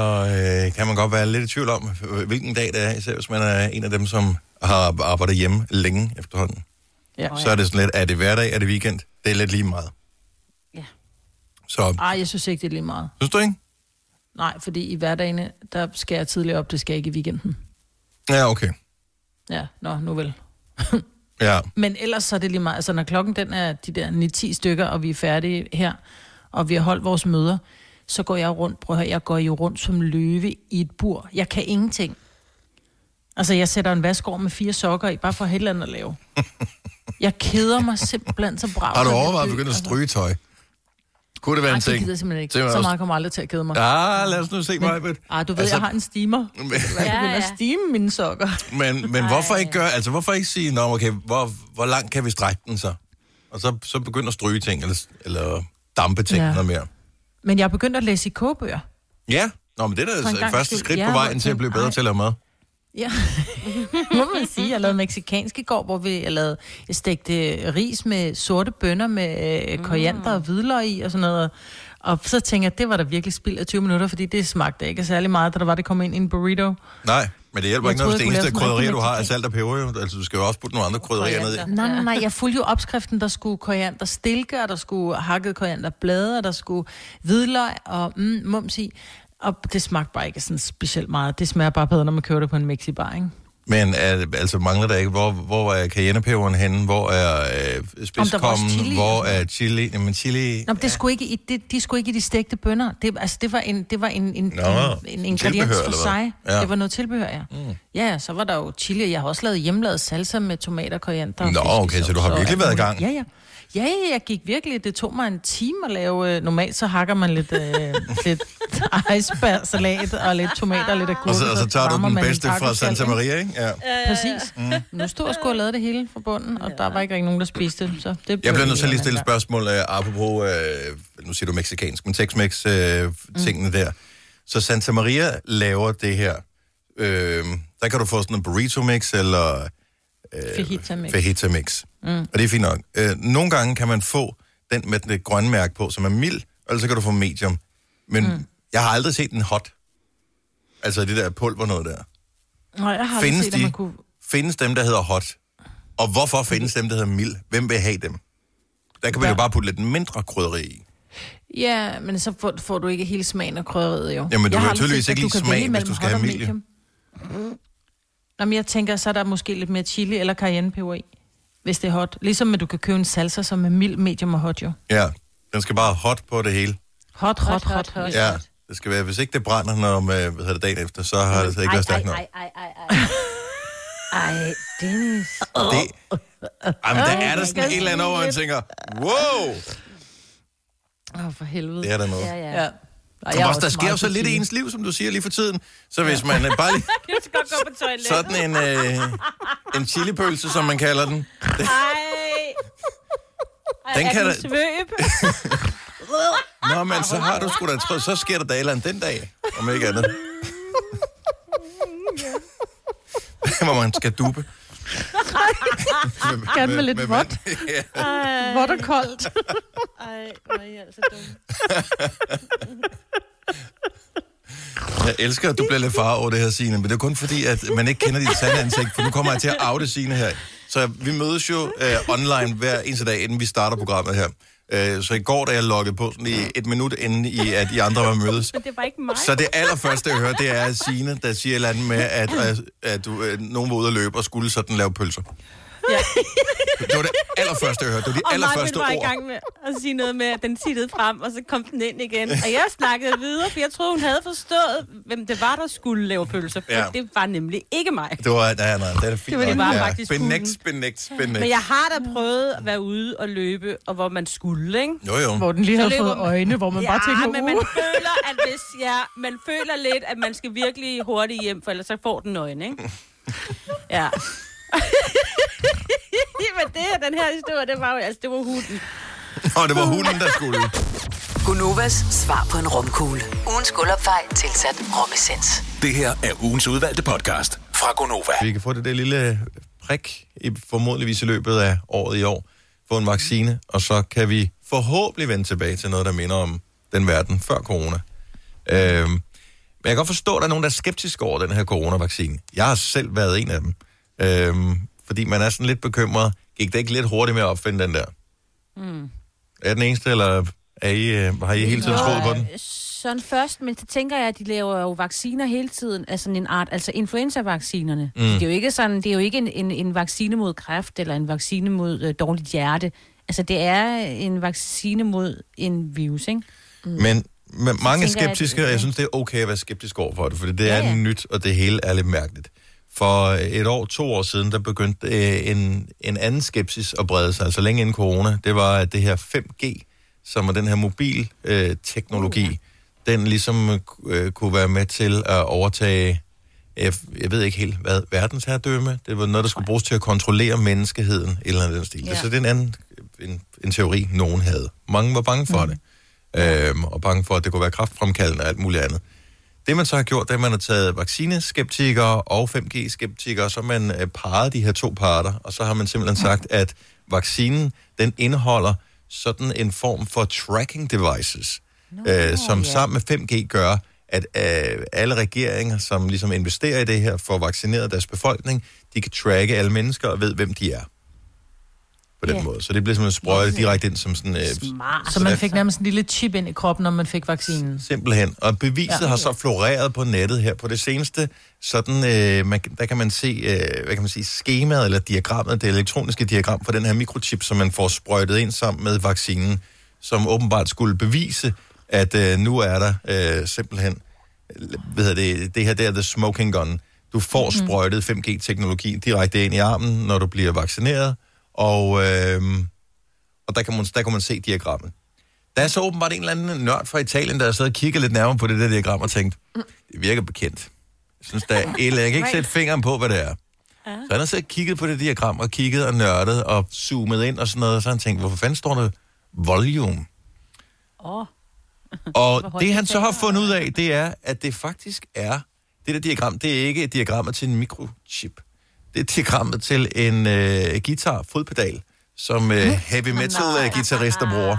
øh, kan man godt være lidt i tvivl om, hvilken dag det er, især hvis man er en af dem, som har arbejdet hjemme længe efterhånden. Ja. Så er det sådan lidt, er det hverdag, er det weekend? Det er lidt lige meget. Ja. Så Ej, jeg synes ikke, det er lige meget. synes du ikke? Nej, fordi i hverdagen, der skal jeg tidligere op, det skal jeg ikke i weekenden. Ja, okay. Ja, nå, nu vel. Ja. Men ellers så er det lige meget. Altså, når klokken den er de der 9-10 stykker, og vi er færdige her, og vi har holdt vores møder, så går jeg rundt, prøv at høre, jeg går jo rundt som løve i et bur. Jeg kan ingenting. Altså, jeg sætter en vaskår med fire sokker i, bare for et eller andet at lave. Jeg keder mig simpelthen så brav. Har du overvejet at begynde at stryge tøj? Kunne det være Nej, en det ting? gider jeg simpelthen ikke. Det Så meget kommer aldrig til at kede mig. Ja, lad os nu se, Maja. Men, ah, du ved, altså, jeg har en steamer. Jeg begynder at steame mine sokker. Men, men hvorfor ikke gøre, altså hvorfor ikke sige, Nå, okay, hvor, hvor langt kan vi strække den så? Og så, så begynde at stryge ting, eller, eller dampe ting Ja. ja. noget mere. Men jeg er begyndt at læse i kogebøger. Ja, Nå, men det er da altså første skridt Ja, på vejen til at blive bedre ej. til at lave mad. Ja, må man sige. Jeg lavede mexikansk i går, hvor vi jeg lavede, jeg stegte ris med sorte bønner med øh, koriander og hvidløg i og sådan noget. Og så tænkte jeg, det var da virkelig spild af 20 minutter, fordi det smagte ikke særlig meget, da der var, det kom ind i en burrito. Nej, men det hjælper Jeg ikke noget, hvis det eneste krydderier, rigtig du har, er salt og peber jo. Altså, du skal jo også putte nogle andre krydderier ned i. Nej, nej, nej, jeg fulgte jo opskriften, der skulle koriander stilke, og der skulle hakket koriander blade, og der skulle hvidløg og mm, mums i. Og det smagte bare ikke sådan specielt meget. Det smager bare bedre, når man kører det på en mixibar, ikke? Men er, altså mangler der ikke, hvor, hvor er cayennepeberen henne? Hvor er øh, spidskommen? Hvor og er chili? Jamen chili... Nå, men det skulle ikke i, det, de skulle ikke i de stegte bønner. Det, altså, det var en, det var en, en, Nå, en, en ingrediens for sig. Ja. Det var noget tilbehør, ja. Mm. Ja, ja, så var der jo chili. Jeg har også lavet hjemmelavet salsa med tomater, koriander og Nå, okay, så du har og virkelig været i gang. Ja, ja. Ja, ja, jeg gik virkelig. Det tog mig en time at lave. øh, Normalt så hakker man lidt, øh, lidt icebergsalat og lidt tomater og lidt agurk. Og så, og så tager du den bedste fra Santa Maria, ikke? Ja. Præcis. Mm. Nu stod jeg sgu og lavede det hele fra bunden, og der var ikke rigtig nogen, der spiste det. Så det Jeg bliver nødt til at lige stille anden spørgsmål, uh, apropos, uh, nu siger du meksikansk, men Tex-Mex-tingene uh, der. Så Santa Maria laver det her. Uh, der kan du få sådan en burrito mix eller gang. Fajita mix. fajita mix. Mm. Og det er fint nok. Uh, nogle gange kan man få den med det grønne mærke på, som er mild, eller så kan du få medium. Men mm. jeg har aldrig set en hot. Altså det der pulver noget der. Nej, jeg har aldrig Findes set, at de? man kunne... Findes dem, der hedder hot? Og hvorfor findes dem, der hedder mild? Hvem vil have dem? Der kan man jo bare putte lidt mindre krydderi i. Ja, men så får, får du ikke hele smagen af krydderiet, jo. Jamen, du Jeg kan har tydeligvis ikke lide smag, hvis mellem du skal hot have og medium. medium. Nå, men jeg tænker, så er der måske lidt mere chili eller cayennepeber i, hvis det er hot. Ligesom at du kan købe en salsa, som er mild, medium og hot, jo. Ja, den skal bare hot på det hele. Hot, hot, hot, hot. Ja, det skal være, hvis ikke det brænder, når man, hvad hedder det, dagen efter, så har det ikke været stærkt nok. ej, ej, ej. Ej, Dennis. Det, jamen, der er der sådan et eller andet over, og man tænker, wow, Åh, oh, for helvede. det er der noget. Ja, ja. ja. Og også, der sker jo så lidt i ens liv, som du siger lige for tiden. Så hvis man øh, bare lige Jeg skal godt gå på toilettet. sådan en, øh, en chilipølse, som man kalder den, Ej. Ej, Den er kan da- svøb? Nå, men så har du sgu da tro, så sker der da et eller andet den dag, om ikke andet. Hvor man skal dupe. Gerne med lidt med vådt. vand. Ja. Vådt og koldt. Ej, hvor er I altså dumme. Jeg elsker, at du bliver lidt far over det her, Signe, men det er kun fordi, at man ikke kender dit sande ansigt, for nu kommer jeg til at oute Signe her. Så vi mødes jo øh, online hver eneste dag, inden vi starter programmet her. Øh, så i går, da jeg loggede på, sådan i et minut inden i, at I andre var mødes, Men det var ikke mig. så det allerførste, jeg hører, det er Signe, der siger et eller andet med, at, at, at du, øh, nogen var ude at løbe og skulle sådan lave pølser. Ja. Det var det allerførste, jeg hørte. Det var de Og allerførste var i ord. gang med at sige noget med, at den tittede frem, og så kom den ind igen. Og jeg snakkede videre, for jeg troede, hun havde forstået, hvem det var, der skulle lave pølser. For Ja. det var nemlig ikke mig. Det var, nej, nej, det er fint. Det var det nok. bare faktisk Benægt, benægt, benægt. Men jeg har da prøvet at være ude og løbe, og hvor man skulle, ikke? Jo, jo. Hvor den lige havde fået øjne, hvor man ja, bare tænker, men man uh. føler, at hvis, ja, man føler lidt, at man skal virkelig hurtigt hjem, for ellers så får den øjne, ikke? Ja. men det her, den her historie, det var jo, altså, det var hunden. Og det var hunden, der skulle. Gunovas svar på en romkugle. Ugens guldopfej tilsat romessens. Det her er ugens udvalgte podcast fra Gonova. Vi kan få det der lille prik, i, formodentligvis i løbet af året i år, få en vaccine, og så kan vi forhåbentlig vende tilbage til noget, der minder om den verden før corona. Øhm, men jeg kan godt forstå, at der er nogen, der er skeptiske over den her coronavaccine. Jeg har selv været en af dem. Øhm, fordi man er sådan lidt bekymret. Gik det ikke lidt hurtigt med at opfinde den der? Mm. Er jeg den eneste, eller Er I, øh, har I hele tiden troet på den? Sådan først, men så tænker jeg, at de laver jo vacciner hele tiden, altså en art, altså influenza-vaccinerne. Mm. Det er jo ikke sådan, det er jo ikke en, en, en vaccine mod kræft, eller en vaccine mod øh, dårligt hjerte. Altså, det er en vaccine mod en virus, ikke? Mm. Men, men mange er tænker jeg, at- skeptiske, og jeg synes, det er okay at være skeptisk over for det, for det er ja, ja. nyt, og det hele er lidt mærkeligt. For et år, to år siden, der begyndte øh, en, en anden skepsis at brede sig, altså længe inden corona. Det var, at det her 5G, som er den her mobilteknologi, øh, teknologi, Uh, den ligesom øh, kunne være med til at overtage, jeg, jeg ved ikke helt hvad, verdensherredømme. Det var noget, der skulle bruges til at kontrollere menneskeheden, et eller andet den stil. Ja. Så det er en anden en, en teori, nogen havde. Mange var bange for mm. det, øhm, og bange for, at det kunne være kraftfremkaldende og alt muligt andet. Det man så har gjort, det er, at man har taget vaccineskeptikere og 5G-skeptikere, så man øh, parret de her to parter, og så har man simpelthen sagt, at vaccinen, den indeholder sådan en form for tracking devices, øh, som ja. sammen med 5G gør, at øh, alle regeringer, som ligesom investerer i det her for at vaccinere deres befolkning, de kan tracke alle mennesker og ved, hvem de er. På den Ja. måde. Så det bliver simpelthen sprøjtet direkte ind som sådan... Øh, Så man fik nærmest en lille chip ind i kroppen, når man fik vaccinen. Simpelthen. Og beviset Ja. har så floreret på nettet her på det seneste. Sådan, øh, man, der kan man se, øh, hvad kan man sige, skemaet eller diagrammet, det elektroniske diagram for den her mikrochip, som man får sprøjtet ind sammen med vaccinen, som åbenbart skulle bevise, at øh, nu er der øh, simpelthen, hvad hedder det, det her der er the smoking gun. Du får Mhm. sprøjtet 5G-teknologi direkte ind i armen, når du bliver vaccineret, og, øh, og der, kan man, der kan man se diagrammet. Der er så åbenbart en eller anden nørd fra Italien, der har siddet og kigget lidt nærmere på det der diagram og tænkt, det virker bekendt. Jeg synes, der er et eller andet. Jeg kan ikke sætte fingeren på, hvad det er. Så han har så kigget på det diagram og kigget og nørdet og zoomet ind og sådan noget, og så han tænkt, hvorfor fanden står der volume? Åh. Og det han så har fundet ud af, det er, at det faktisk er, det der diagram, det er ikke et diagram til en mikrochip. Det er diagrammet til en øh, guitar, fodpedal, som øh, heavy metal øh, guitarister bruger.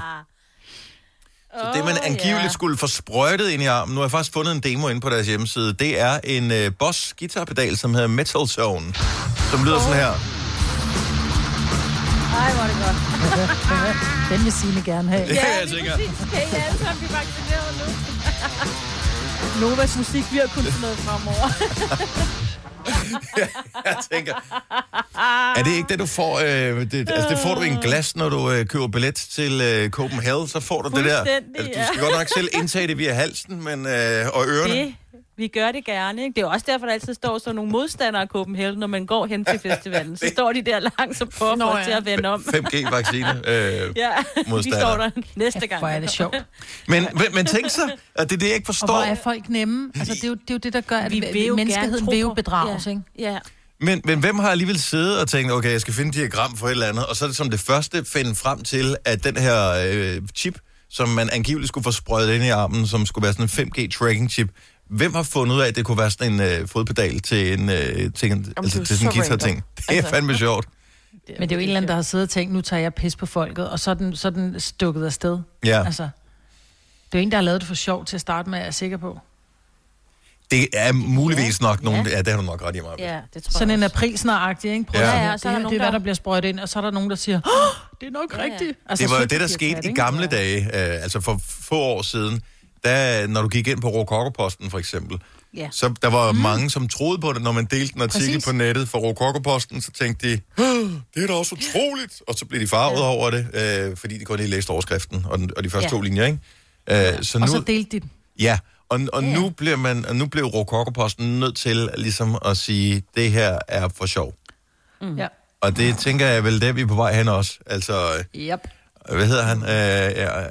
Så det, man angiveligt skulle få sprøjtet ind i armen, nu har jeg faktisk fundet en demo inde på deres hjemmeside, det er en øh, Boss guitarpedal, som hedder Metal Zone, som lyder sådan her. Ej, hvor er det godt. Den vil Signe gerne have. Ja, jeg tænker. præcis. Kan I alle sammen blive vaccineret nu? Novas musik bliver kun sådan noget fremover. Jeg tænker, er det ikke det, du får? Øh, det, altså, det får du i en glas, når du øh, køber billet til øh, Copenhagen, så får du det der. Altså, du skal godt nok selv indtage det via halsen men, øh, og ørerne. Det, vi gør det gerne, ikke? Det er også derfor, der altid står sådan nogle modstandere af Copenhagen, når man går hen til festivalen. Så står de der langt så på Nå, for ja. til at vende om. 5G-vaccine. Øh, Ja, vi modstander. står der næste gang. Hvor er det sjovt. men, men, men tænk så, at det er det, jeg ikke Og forstår. hvor er folk nemme? Altså, det er jo det, er jo det der gør, at Vi vil jo menneskeheden vil jo bedrages, Ja. ikke? Ja. Men, men hvem har alligevel siddet og tænkt, okay, jeg skal finde et diagram for et eller andet, og så er det som det første finde frem til, at den her øh, chip, som man angiveligt skulle få sprøjtet ind i armen, som skulle være sådan en 5G-tracking-chip, hvem har fundet ud af, at det kunne være sådan en øh, fodpedal til en, øh, til en, altså, er til sådan en guitar-ting? Det er Altså. fandme sjovt. Men det er jo en eller anden, der har siddet og tænkt, nu tager jeg pis på folket, og så er den, så er den stukket afsted. Ja. Altså, det er jo en, der har lavet det for sjov til at starte med, er jeg sikker på. Det er muligvis nok nogen... Ja. Ja, det har du nok ret i mig. Ja, det tror Sådan jeg en aprilsnaragtig, ikke? Prøv Ja. Ja, ja, så er det, der det er, nogen, hvad der- der bliver sprøjtet ind, og så er der nogen, der siger, oh, det er nok Ja, ja. rigtigt. Altså, det var jo det, der skete i ikke? gamle dage, øh, altså for få år siden, der, når du gik ind på Rokokoposten for eksempel, Ja. så der var mm. mange, som troede på det, når man delte en artikel Præcis. på nettet for Rokokoposten, så tænkte de, "Åh, det er da også utroligt, og så blev de farvet ja. over det, øh, fordi de kun lige læste overskriften og, den, og de første Ja. to linjer, ikke? Øh, så Og nu, så delte de den. ja, og, og Ja. nu, bliver man, og nu blev Rokokoposten nødt til ligesom at sige, det her er for sjov. Mm. Ja. Og det tænker jeg vel, det er vi på vej hen også. Altså, øh, Yep. Hvad hedder han? Øh, ja, ja,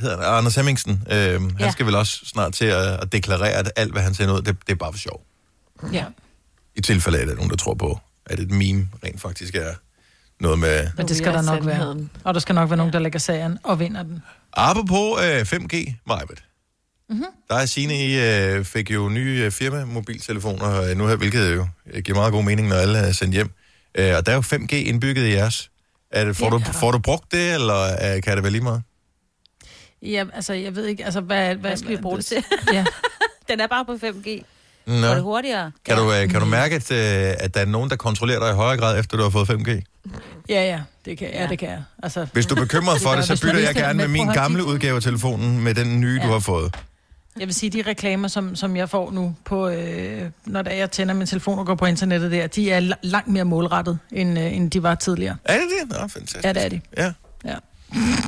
hedder han? Anders Hemmingsen. Øh. Han Ja. skal vel også snart til at, at deklarere, at alt, hvad han sender ud, det, det er bare for sjov. Ja. I tilfælde af, at der er nogen, der tror på, at et meme rent faktisk er noget med... Men det skal der nok være. Og der skal nok være nogen, der lægger sagen og vinder den. Apropos øh, 5G, Majbet. Mhm. Der er Signe, I øh, fik jo nye øh, firma-mobiltelefoner øh, nu her, hvilket jo øh, giver meget god mening, når alle er sendt hjem. Øh, og der er jo 5G indbygget i jeres. Er det, får, Ja. du, får du brugt det, eller øh, kan det være lige meget? Ja, altså, jeg ved ikke, altså, hvad... Hvad, skal vi bruge det til? Ja. Den er bare på 5G. Nå. Går det hurtigere? Kan, du, øh, kan du mærke, at, øh, at der er nogen, der kontrollerer dig i højere grad, efter du har fået 5G? Ja, ja, det kan, ja, det kan jeg. Altså, Hvis du er bekymret for det, så bytter jeg gerne med med min gamle udgave af telefonen med den nye, du Ja. har fået. Jeg vil sige, de reklamer, som, som jeg får nu, på, øh, når der jeg tænder min telefon og går på internettet der, de er la- langt mere målrettet, end, øh, end de var tidligere. Er det det? Nå, fantastisk. Ja, det er de. Ja. Ja.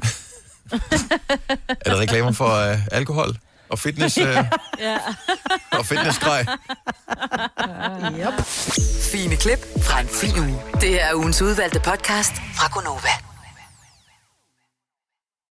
Er det reklamer for uh, alkohol og fitness, uh, Ja. og fitnessgrej? Fine klip fra en fin uge. Det er ugens udvalgte podcast fra Gonova.